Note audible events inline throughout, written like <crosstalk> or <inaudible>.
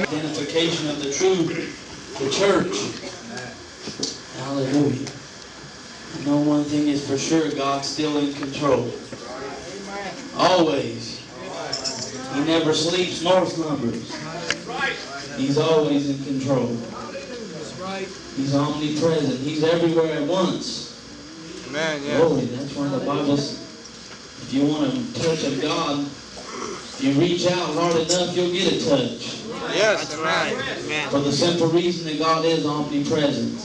Identification of the true, the church. Hallelujah. I know one thing is for sure, God's still in control. Always. He never sleeps nor slumbers. He's always in control. He's omnipresent. He's everywhere at once. Amen. Yeah. Glory. That's why the Bible says, if you want a touch of God, if you reach out hard enough, you'll get a touch. Yes. That's right. Amen. For the simple reason that God is omnipresent.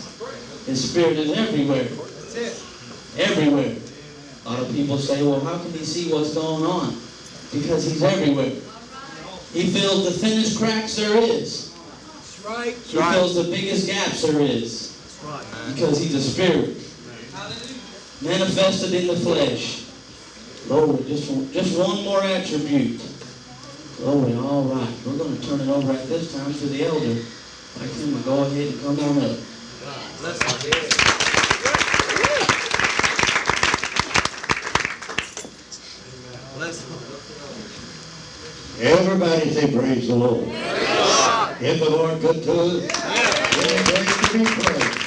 His Spirit is everywhere. Everywhere. A lot of people say, well, how can he see what's going on? Because he's everywhere. He fills the thinnest cracks there is. right. He fills the biggest gaps there is. Because he's a spirit. Manifested in the flesh. Lord, just, just one more attribute. Glory, all right. We're going to turn it over at this time to the elder. Like him to go ahead and come on up. Everybody say praise the Lord. Is the Lord good to us? Yeah, praise to be praised.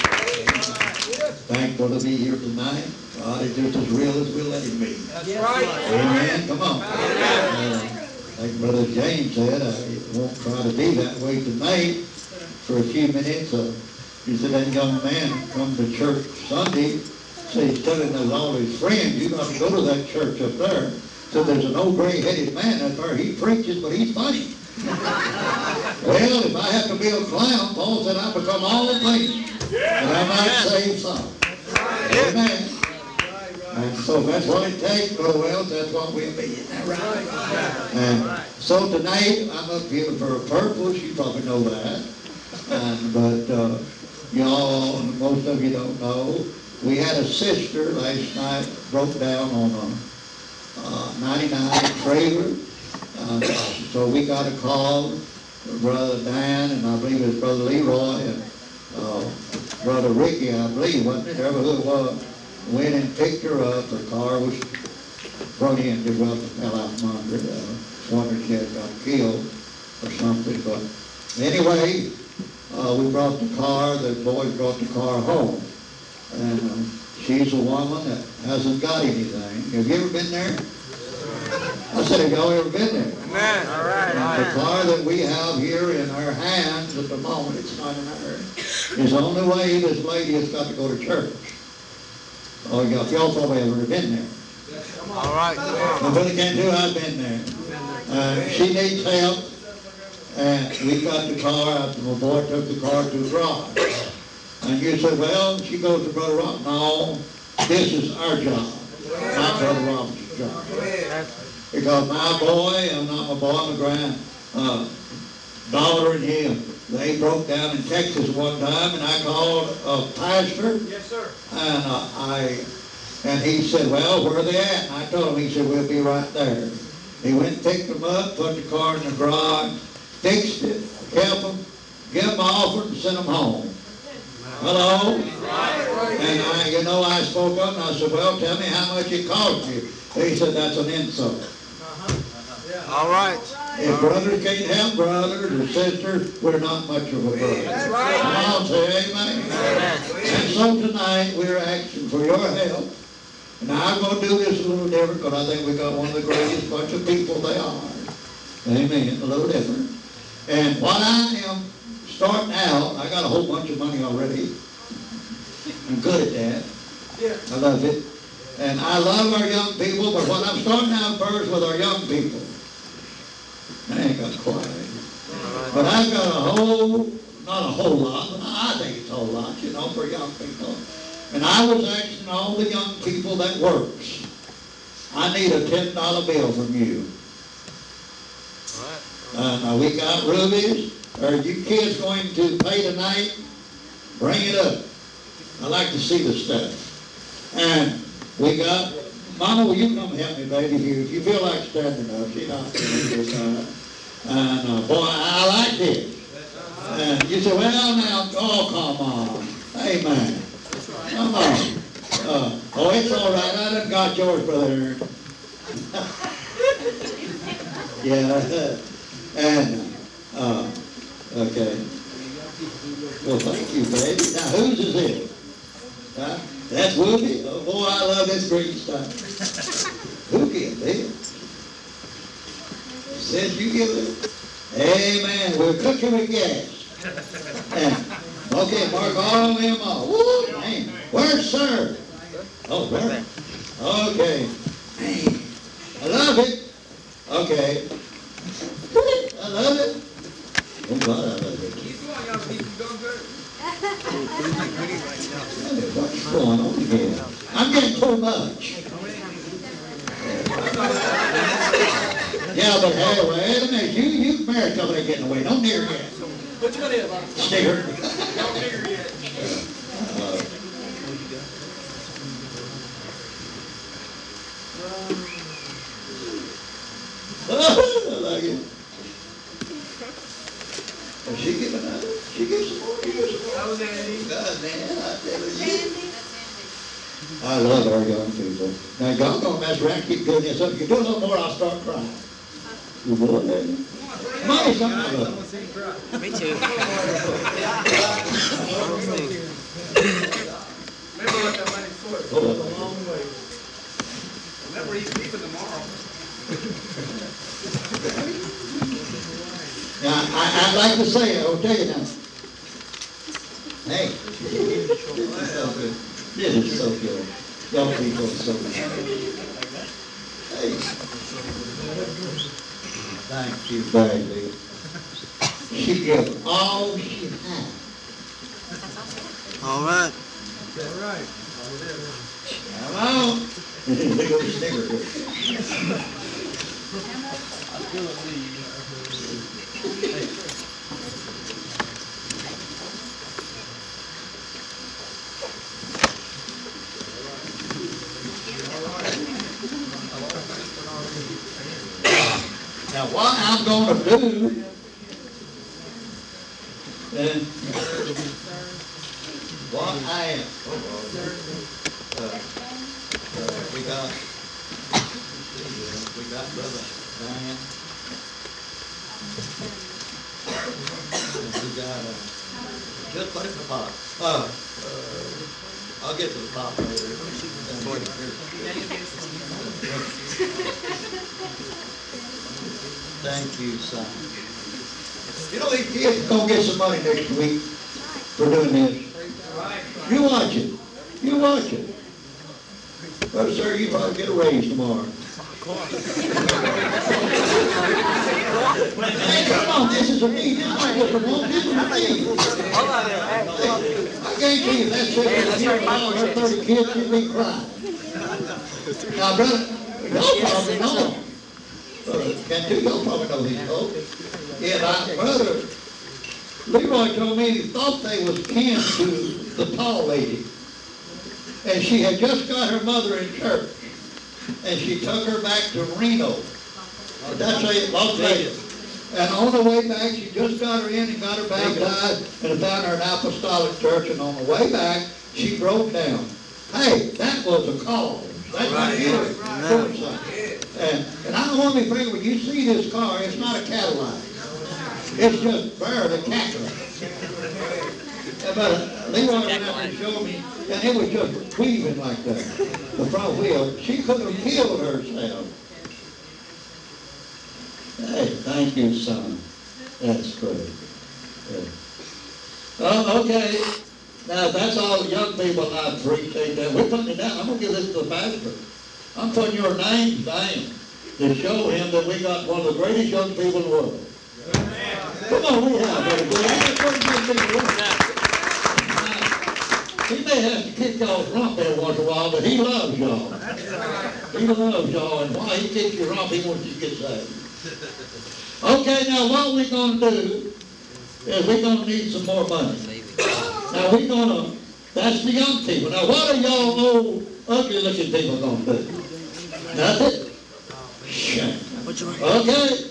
Thankful to be here tonight. God is just as real as we'll let him be. That's right. Amen. Come on. Uh, like Brother James said, I won't try to be that way tonight for a few minutes. Uh, he said that young man come to church Sunday, so he's telling us all his friends, you got to go to that church up there. So there's an old gray-headed man up there. He preaches, but he's funny. well, if I have to be a clown, Paul said I become all the things, and I might save some. Amen. So that's what it takes, Brother Wells, that's what we'll be, isn't that right? And so tonight, I'm up here for a purpose, you probably know that. And, but, uh, y'all, most of you don't know, we had a sister last night broke down on a, uh, 99 trailer. Uh, so we got a call, from Brother Dan, and I believe it was Brother Leroy, and, uh, Brother Ricky, I believe, wasn't it, whoever who it was, went and picked her up, her car was brought in, just well, fell out from under uh, wondered she had got killed or something, but anyway, uh, we brought the car, the boys brought the car home, and, uh, she's a woman that hasn't got anything. Have you ever been there? I said, have y'all ever been there? Amen. All right. The car that we have here in our hands at the moment, it's not in ours, is the only way this lady has got to go to church. Oh, y'all, y'all probably haven't been there. All right. But Brother Cantu, I've been there. Uh, she needs help, and we got the car, out. my boy took the car to the garage. And you said, well, she goes to Brother Rob. No, this is our job, not Brother Rob's job. Because my boy, I'm not my boy, I'm a grand, uh, daughter and him, they broke down in Texas one time, and I called a pastor, Yes, sir. and uh, I, and he said, well, where are they at? And I told him, he said, we'll be right there. He went and picked them up, put the car in the garage, fixed it, kept them, gave them an offer and sent them home. Hello? And I, you know, I spoke up and I said, well, tell me how much it cost you. He said, that's an insult. All right. If brothers can't help brothers or sisters, we're not much of a brother. That's right. Come on, say amen. And so tonight, we're asking for your help. And I'm gonna do this a little different, because I think we got one of the greatest bunch of people they are. Amen, a little different. And what I am starting out, I got a whole bunch of money already. I'm good at that. Yeah. I love it. And I love our young people, but what I'm starting out first with our young people. I ain't got quiet. But I've got a whole, not a whole lot, but I think it's a whole lot, you know, for young people. And I was asking all the young people that works, I need a ten dollar bill from you. Uh, we got rubies. Are you kids going to pay tonight? Bring it up. I like to see the stuff. And we got, Mama, will you come help me, baby? If you, if you feel like standing up, she's not feeling this time. And uh, boy, I like this. And you say, well, now, oh, come on. Amen. Come on. Uh, oh, it's all right. I done got yours, brother. <laughs> yeah. And uh, Okay. Well, thank you, baby. Now, whose is it? Huh? That's Whoopi? Oh, boy, I love this green stuff. Who give this? Says you give it? Amen. We're cooking with gas. <laughs> And, okay, mark all them off. Woo, man. Where's sir? Oh, there. Okay. Man, I love it. Okay. I love it. Oh, God, I love it. What's going on here? I'm getting too much. Yeah, but hey, wait a minute, you, you married somebody getting away, don't near yet. What you gonna do it? Don't figure yet. Uh, I like it. Is she giving out? She gives some more, you give some more. That was Andy. God, man, I tell you. I love our young people. Now, y'all gonna mess around, keep doing this up. You do a little more, I'll start crying. You will, then. Mommy, something I love. Me too. Remember what that money's for. It's a long way. Remember, he's leaving tomorrow. Now, I, I'd like to say, I'll tell you now. Hey. <laughs> This is so good. This is so good. Young people are so good. Hey. Thank you, baby. She gave all she had. All right. Come on. <laughs> Look at the snicker. Now, what I'm gonna do, and what I am, uh, uh, we got, we got brother Diane. We got, uh, just put it in the pot. Uh, uh, I'll get to the pot later. <laughs> Thank you, son. You know, these kids gonna get some money next week for doing this. You watch it. You watch it. Well, sir, you probably get a raise tomorrow. Hey, come on, this is a me, this is just a one, this is me. I guarantee you, that's it, all her thirty kids, you'd be crying. Now, brother, y'all probably know. Brother, Cantu, y'all probably know these folks. Yeah, my brother, Leroy told me he thought they was kin to the tall lady. And she had just got her mother in church. And she took her back to Reno. That's a, Las Vegas. And on the way back, she just got her in and got her baptized and found her an apostolic church. And on the way back, she broke down. Hey, that was a call. That's what you And, and I want to be frank, when you see this car, it's not a Cadillac. It's just barely. Uh, But they went out and showed me, and it was just weaving like that, the front wheel. She could have killed herself. Hey, thank you, son. That's great. Yeah. Oh, okay. Now, that's all young people, I appreciate that. We're putting it down. I'm gonna give this to the pastor. I'm putting your names down to show him that we got one of the greatest young people in the world. Come on, we have, the. He may have to kick y'all's rump every once in a while, but he loves y'all. He loves y'all, and while he kicks your rump, he wants you to get saved. Okay, now what we're gonna do is we're gonna need some more money. Now we're gonna, that's the young people. Now what are y'all old, ugly looking people gonna do? Nothing? Shame. Okay,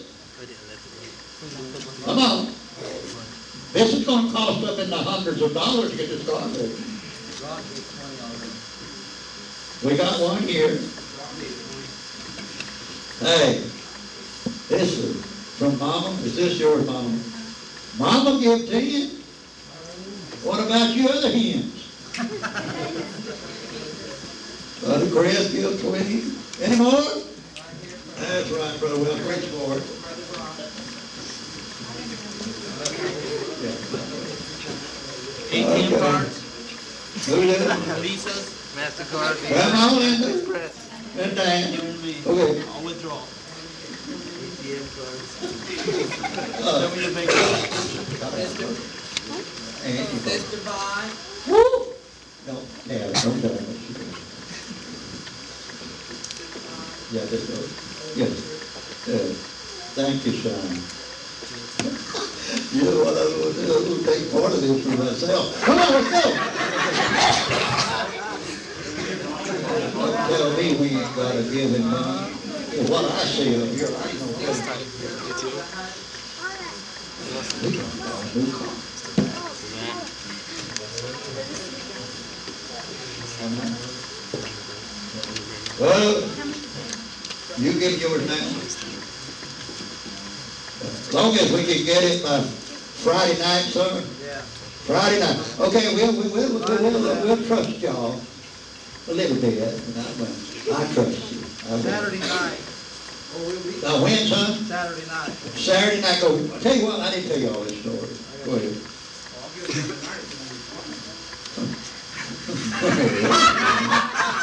come on. This is gonna cost up in the hundreds of dollars to get this ready. We got one here. Hey, this is from Mama. Is this yours, Mama? Mama give ten. What about you other hens? Brother Chris give twenty. Any more? That's right, Brother Will, preach for it. ATM Okay. cards, Who did it? visas, MasterCard. Linda, Express. and Dan. you and me. Okay. I'll withdraw. ATM cards. Tell me your bank account. and you go. Sister Vi, Woo! No, yeah, don't tell me. Yeah, just go. Yes. Uh, thank you, Sean. <laughs> You know what I will take part of this for myself. Come on, let's go. <laughs> Tell me we ain't gotta give him money. What I see up here, I We can go, we can. Well, you give yours now. As long as we can get it by Friday night, sir. Yeah. Friday night. Okay, we'll, we'll, we'll, we'll, we'll, we'll trust y'all a little bit. I will. I trust you. I. Saturday night, or we'll be, Now, when, son? Saturday night. Saturday night, go, I'll tell you what, I didn't tell you all this story. Go ahead.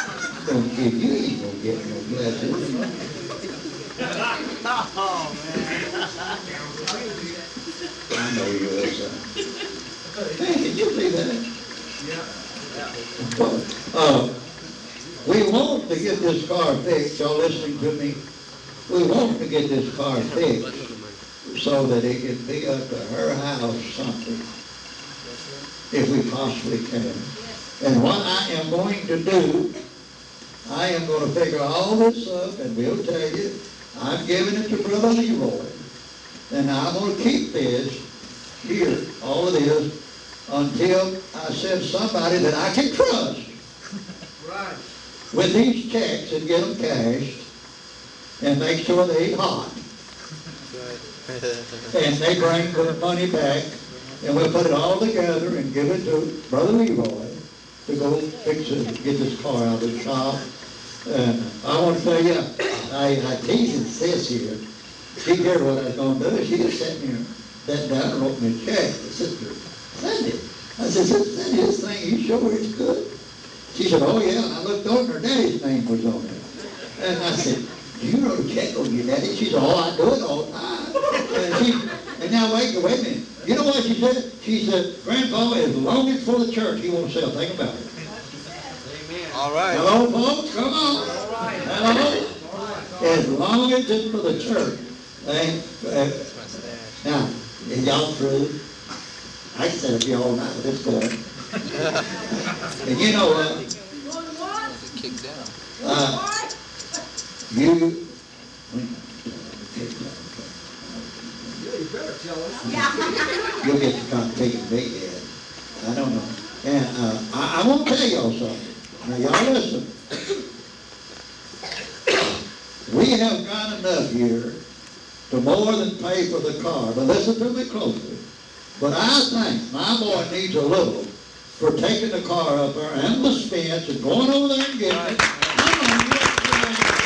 <laughs> Don't give you, ain't gonna get no blessing. Oh, man. I know you will, son. Hey, did you see that? Uh, we want to get this car fixed, y'all listening to me? We want to get this car fixed so that it can be up to her house something, if we possibly can. And what I am going to do, I am gonna figure all this up, and we'll tell you, I'm giving it to Brother Leroy. And I'm gonna keep this here, all of this, until I send somebody that I can trust Right. with these checks and get them cashed, and make sure they ain't hot. And they bring the money back, and we'll put it all together and give it to Brother Leroy to go fix it, get this car out of the shop. And I want to tell you, I, I teased sis here. She heard what I was gonna do. She just sat me, sat down and wrote me a check. Sister, send it. I said, "Sister, send this thing. You sure it's good? She said, oh yeah. And I looked and her daddy's name was on it. And I said, do you wrote a check on your daddy? She said, oh, I do it all the time. And she, and now wait, wait a minute. You know what she said? She said, Grandpa, as long as it's for the church, he won't sell a thing about it. All right. Hello, folks, come on. All right. Hello? As long as it's for the church. And, uh, now, is y'all through? I said here all night with this going. <laughs> And you know what? Uh, you. You better tell us. You'll get to come take it big head. I don't know. And, uh, I, I want to tell y'all something. Now, y'all listen. We have got enough here to more than pay for the car. But listen to me closely. But I think my boy needs a little for taking the car up there and the fence and going over there and getting it. Come on, you have to do that.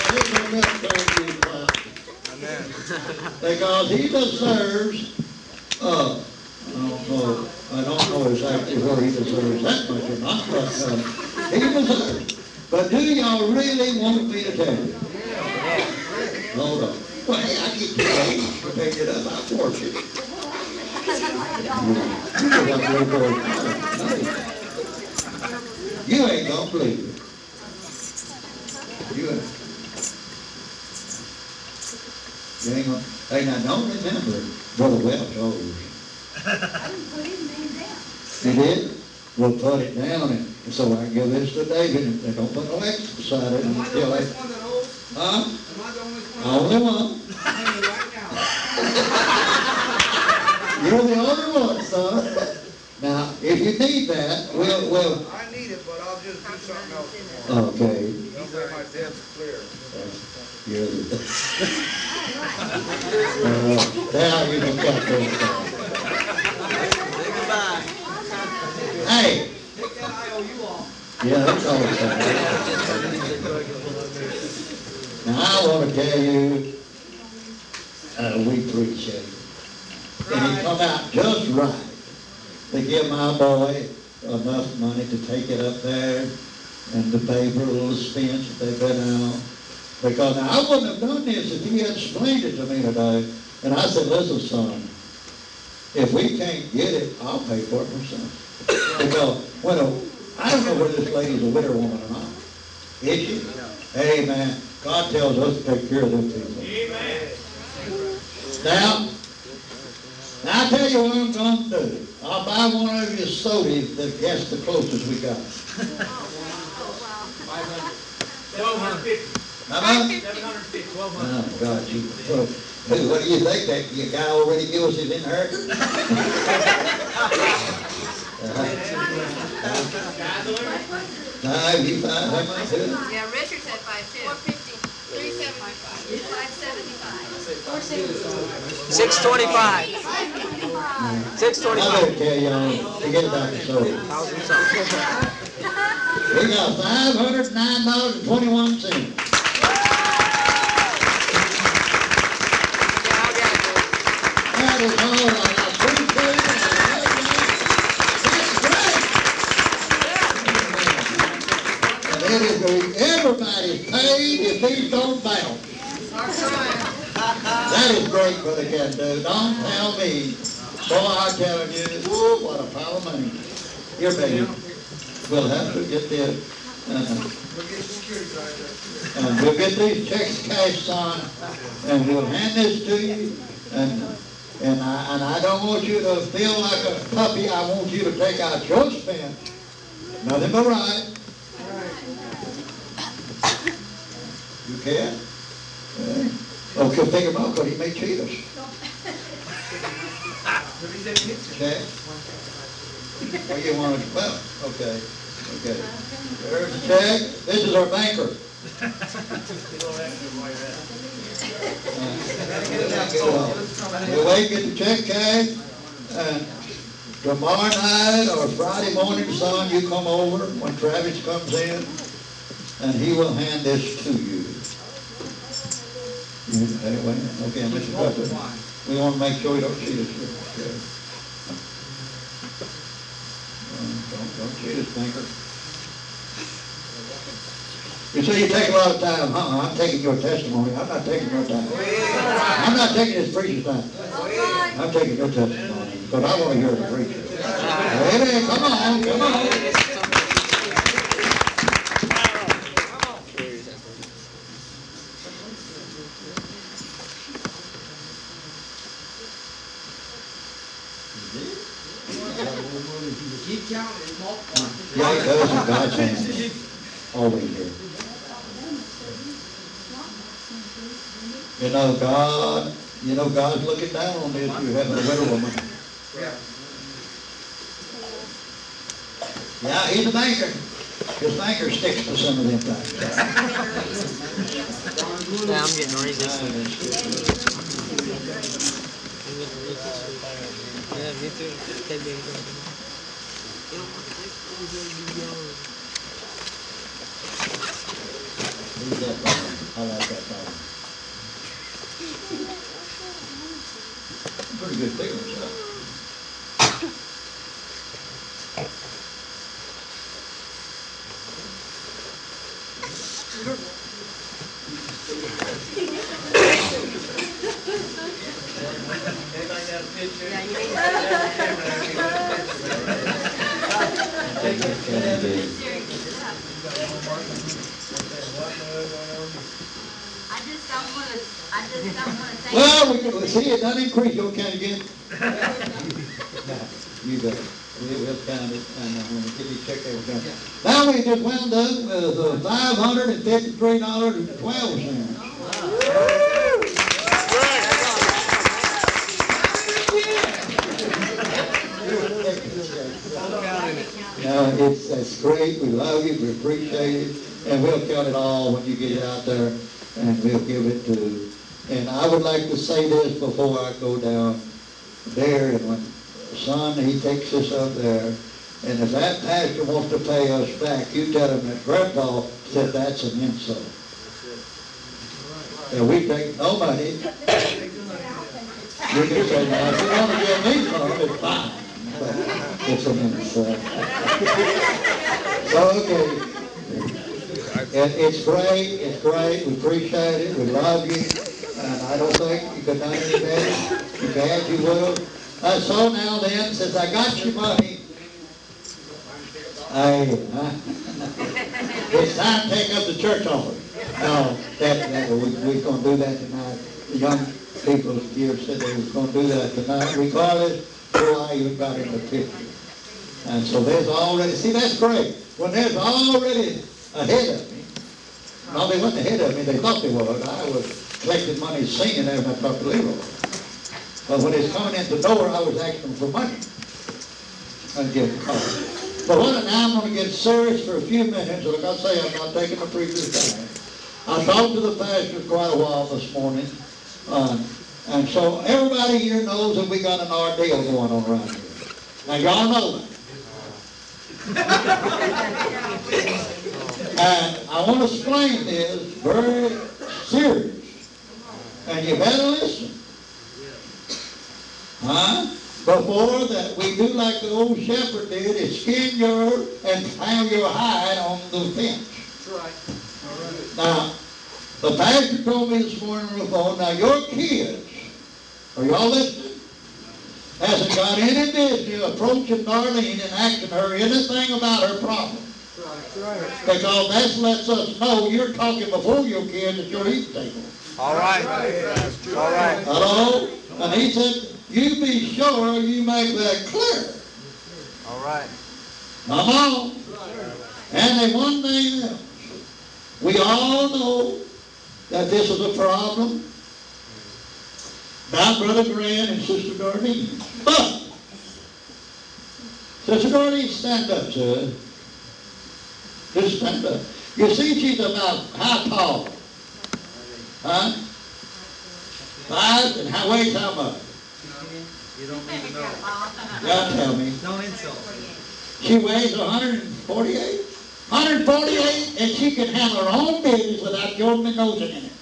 Now, here's a little thank you, clap Amen. because he deserves, uh, I don't know, I know exactly where he deserves that much or not, but, uh, he deserves. But do y'all really want me to tell you? Hold on. Well, hey, I get paid for picking it up, I force it. You ain't gonna believe it. You ain't. You ain't gonna, hey, now, don't remember Brother Welch owes. You did? We'll put it down and so I can give this to David and they don't put no X beside it Am I the until only I, one that owes? huh? Am I the only one? Only one. Right now. <laughs> You're the only one, son. Now, if you need that, we'll, we'll, I need it, but I'll just do something else tomorrow. okay. Don't my debt's clear. You're the, <laughs> Uh, Now you can cut down. Say goodbye. Hey, Take that IOU off. Yeah, that's all Now, I want to tell you, uh, we appreciate it. And it come out just right to give my boy enough money to take it up there and to pay for a little expense that they've been out. Because I wouldn't have done this if he had explained it to me today. And I said, listen, son, if we can't get it, I'll pay for it myself. Because, when a, I don't know whether this lady's a widow woman or not. Is she? Amen. God tells us to take care of them people. Amen. Now, now I tell you what I'm gonna do. I'll buy one of your sodas that gets the closest we got. Twelve hundred. Seven hundred fifty. Twelve hundred. Oh, God, you, well, hey, what do you think, that your guy already gave us his inheritance? <laughs> Uh-huh. No, you find, how much is it? Yeah, Richard said five two. Four fifty. Three seventy-five. Five seventy-five. Four seventy-five. Six twenty-five. Six I twenty-five. better tell y'all, forget about the soda. Thousand something. We got five hundred nine dollars and twenty-one cents. That is all I appreciate it. That's great. And it is, great. everybody's paid if these don't bounce. That is great, Brother Cantu. Don't tell me. Boy, I'm telling you, whoa, what a pile of money. Here, baby. We'll have to get the, uh, there. and we'll get these checks cashed on, and we'll hand this to you, and, and I, and I don't want you to feel like a puppy, I want you to take out your spend. Nothing but right. Can? Okay, think about, because he may cheat us, it okay? Well, you want to, well, okay, okay. There's a check, this is our banker. Uh, you wait, get the check cashed, uh, and tomorrow night or Friday morning, son, you come over when Travis comes in, and he will hand this to you. Anyway, okay, Mr. Butler, we want to make sure you don't cheat us here. okay? Don't, don't cheat us, banker. You say you take a lot of time, huh? I'm taking your testimony, I'm not taking your time. I'm not taking this preacher's time. I'm taking your testimony, because I want to hear the preacher. Amen, come on, come on. Keep counting, it's multiplying. Yeah, it does in God's hands, always here. You know, God, you know, God's looking down on this, you having a widow woman. Yeah. Yeah, he's a banker. His banker sticks to some of them things. Yeah, I'm getting to read this. one. Yeah, me too. Take it. Who's that banker? I like that banker. Pretty good figures, huh? Anybody got a picture? Yeah, you need I just don't wanna, I just don't wanna take. Well, we, we doesn't increase, you'll again. <laughs> You got it. We will count it, and uh, when we get these check, they will count it. Now, we just wound up with uh, five hundred and fifty-three dollars and twelve cents. Yeah, it's, that's great, we love you, we appreciate it, and we'll count it all when you get it out there, and we'll give it to And I would like to say this before I go down there, and when son, he takes us up there, and if that pastor wants to pay us back, you tell him that grandpa said that's an insult. And we take no money. <laughs> You can say, now, if you want to give me some, it's fine, but it's an insult. So, okay. It, it's great, it's great, we appreciate it, we love you, and I don't think you could done any. You bad, you will. Uh, so now then, since I got your money, I, uh, <laughs> it's time to take up the church offering. No, that, that, we, we're gonna do that tonight. The young people here said they was gonna do that tonight, regardless why you got in the picture. And so there's already, see, that's great. When there's already ahead of me, no, they weren't ahead of me, they thought they was. I was collecting money singing there when I talked to. But when it's coming in the door, I was asking for money. And getting caught. But what, now I'm gonna get serious for a few minutes, like I say, I'm not taking the preacher's time. I talked to the pastor quite a while this morning, uh, and so everybody here knows that we got an ordeal going on around here. Now, y'all know that. <laughs> And I want to explain this very serious. And you better listen. Huh? Before that, we do like the old shepherd did, is skin your and pound your hide on the fence. That's Right. All right. Now, the pastor told me this morning on the phone, now your kids, are y'all listening? Hasn't got any business approaching Darlene and asking her anything about her problem. Right. Because that lets us know you're talking before your kids at your eating table. All right. All right. Hello? And he said, you be sure you make that clear. All right. Come on. And then one thing else. We all know that this is a problem. Now, Brother Grant and Sister Darlene. But, Sister Darlene, stand up, sir. Just stand up. You see, she's about how tall? Huh? Five, and how weighs how much? You don't need to know. Y'all tell me. Don't insult. She weighs 148. 148, and she can handle her own business without your nosing in it.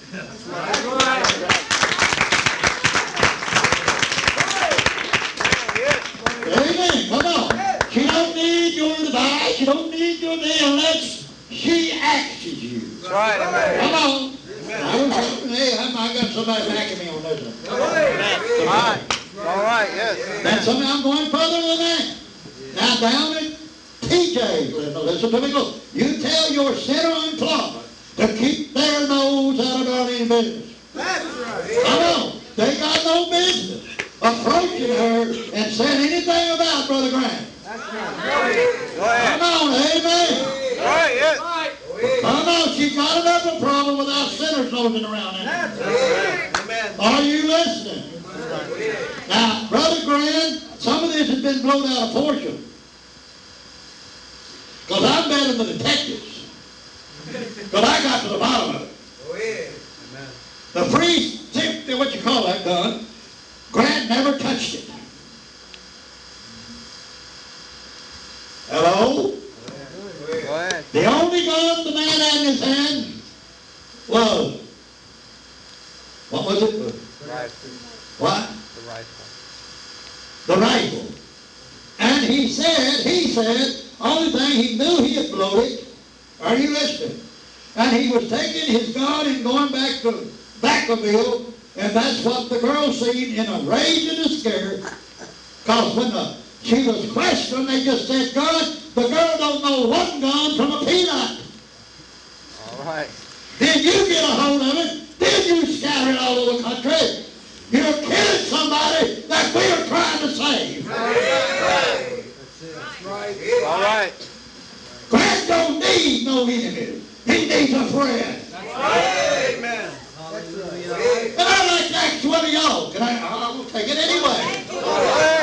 Amen. Come on. She don't need your advice. She don't need your day unless she asks you. That's right. Amen. Come on. I hey, I I got somebody backing me on this one. All right. All right. Yes. That's something I'm going further than that. Now down at TJ, listen to me, look. You tell your center employment to keep their nose out of Darlene's business. That's right. Come on. They got no business approaching her and saying anything about Brother Grant. That's right. Go ahead. Come on, amen. All right. Yes. Come on, she got enough problem without sinners nosing around in. That's right. Are you listening? Now, Brother Grant, some of this has been blown out of proportion. Because I'm better than the detectives. But I got to the bottom of it. The priest, see, what you call that gun, Grant never touched it. Hello? The only gun the man had in his hand was, what was it? Right. What? The rifle. the rifle. And he said, he said, only thing he knew he had blown it. Are you listening? And he was taking his gun and going back to Vacaville, and that's what the girl seen in a rage and a scare. Because when the, she was questioned, they just said, God, the girl don't know one gun from a peanut. All right. Then you get a hold of it, then you scatter it all over the country. You're killing somebody that we are trying to save. All right. All right. Grant don't need no enemy. He needs a friend. Amen. And I like to ask one of y'all. Can I? I will take it anyway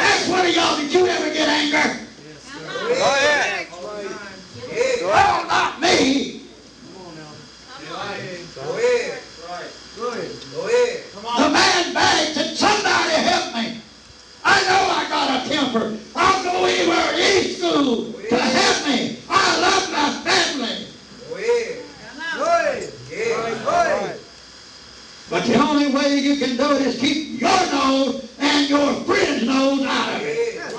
ahead. Go ahead. not me. Come on now. Go ahead. Go ahead. Go ahead. Go ahead. Come on. The man begged, and somebody help me? I know I got a temper. I'll go anywhere in school to help me. I love my family. Go ahead. Go ahead. Go ahead. But the only way you can do it is keep your nose and your friend's nose out of it.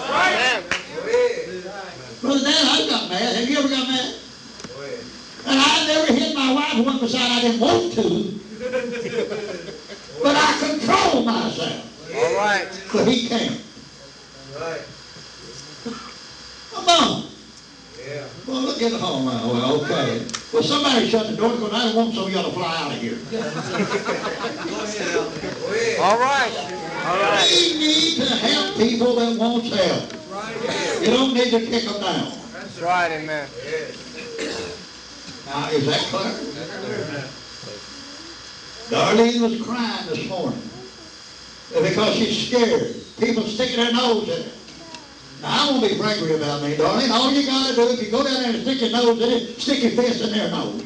Hit my wife one beside I didn't want to. But I control myself. All right. But he can't. Right. Come on. Yeah. Well, look at the home now. Well, okay. Well, somebody shut the door because I don't want some of y'all to fly out of here. <laughs> All right. All right. We need to help people that want help. Right. You don't need to kick them down. That's right. Amen. Now, is that clear? Darlene was crying this morning because she's scared. People sticking their nose in it. Now, I won't be angry about me, darling. All you gotta do, if you go down there and stick your nose in it, stick your fist in their nose.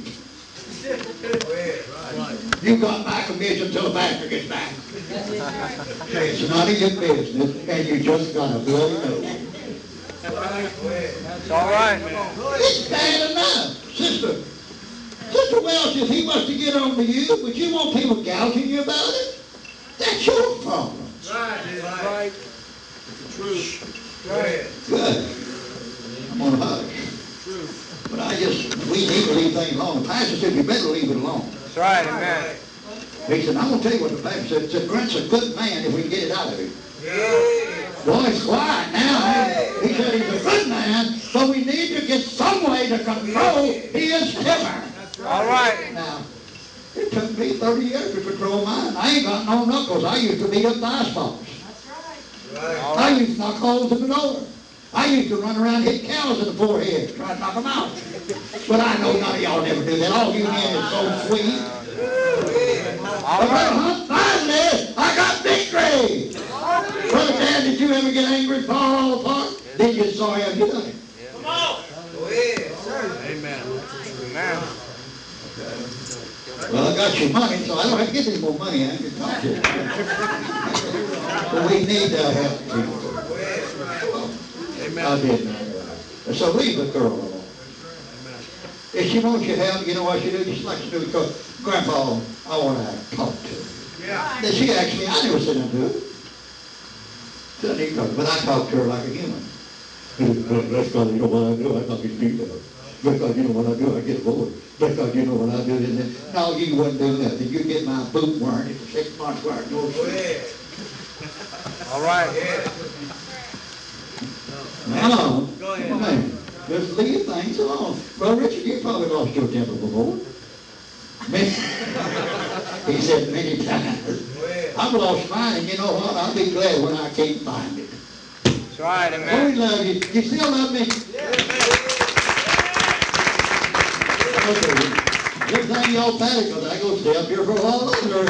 You got my commission until the pastor gets back. It's none of your business, and you just got a bloody nose. Go ahead. All right. It's bad enough, sister. Sister Welch, if he was to get on to you, would you want people gouging you about it? That's your problem. Right. Right. Go ahead. Good. I'm gonna hush. But I just, we need to leave things alone. The pastor said, you better leave it alone. That's right. Amen. He said, I'm gonna tell you what the pastor said. He said, Grant's a good man if we can get it out of him. Yeah. Boy, it's quiet now. He said he's a good man, but we need to get some way to control his temper. All right. Now, it took me 30 years to control mine. I ain't got no knuckles. I used to beat up the ice box. Right. All I used to knock holes in the door. I used to run around and hit cows in the forehead, try to knock them out. But I know none of y'all never do that. All you men is so sweet. All huh, finally, I got victory. Brother Dan, did you ever get angry and fall all apart? Then you're sorry you done it. Go ahead. Amen. Well, I got your money, so I don't have to get any more money. I can talk to you. But we need to help people. Go ahead. I did know that. So leave the girl alone. If she wants your help, you know what she do? Just like she do, because, Grandpa, I want to talk to her. Yeah. Then she asked me, I never said nothing to her. Said, "You talk," But I talk to her like a human. That's because you know what I do, I talk to people. Because you know what I do, I get bored. Because you know what I do, and then, no, you wouldn't do nothing. You get my boot wearing it for six months wearing no Go shoes. ahead. All right. Go ahead. Come on. Just leave things alone. Well, Richard, you probably lost your temper before. He said many times. I've lost mine, and you know what? I'll be glad when I can't find it. That's right. Amen. we love you. You still love me? Okay. Good thing y'all patted, because I go stay up here for a while longer.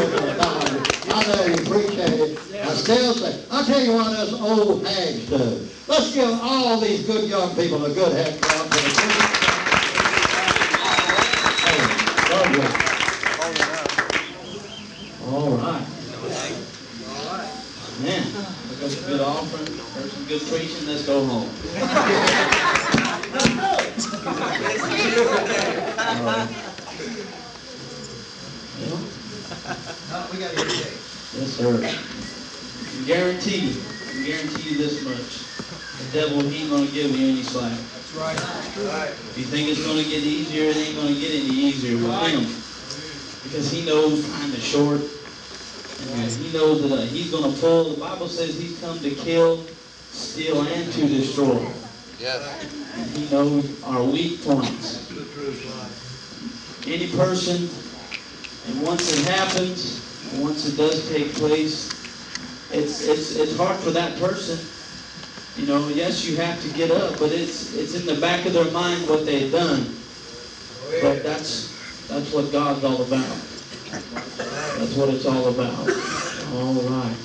I know you appreciate it. I still say, I'll tell you what us old hags do. Let's give all these good young people a good hand clap. All right. Man, got some good offering, heard some good preaching, let's go home. <laughs> All right. Well, We got your day. Yes, sir. I Guarantee you, I guarantee you this much. The devil, he ain't gonna give you any slack. That's right. If you think it's gonna get easier, it ain't gonna get any easier with him. Because he knows time is short. And he knows that uh, he's gonna pull, the Bible says he's come to kill, steal, and to destroy. Yes. And he knows our weak points. Any person, and once it happens, once it does take place, it's, it's, it's hard for that person. You know, yes, you have to get up, but it's, it's in the back of their mind what they've done. But that's, that's what God's all about. That's what it's all about. All right.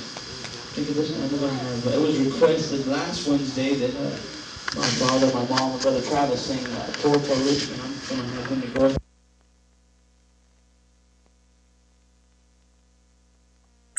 Think of this, I'm gonna it was requested last Wednesday that, uh, my father, my mom, and brother Travis sing, uh, Torch Richmond. I'm gonna have them to go.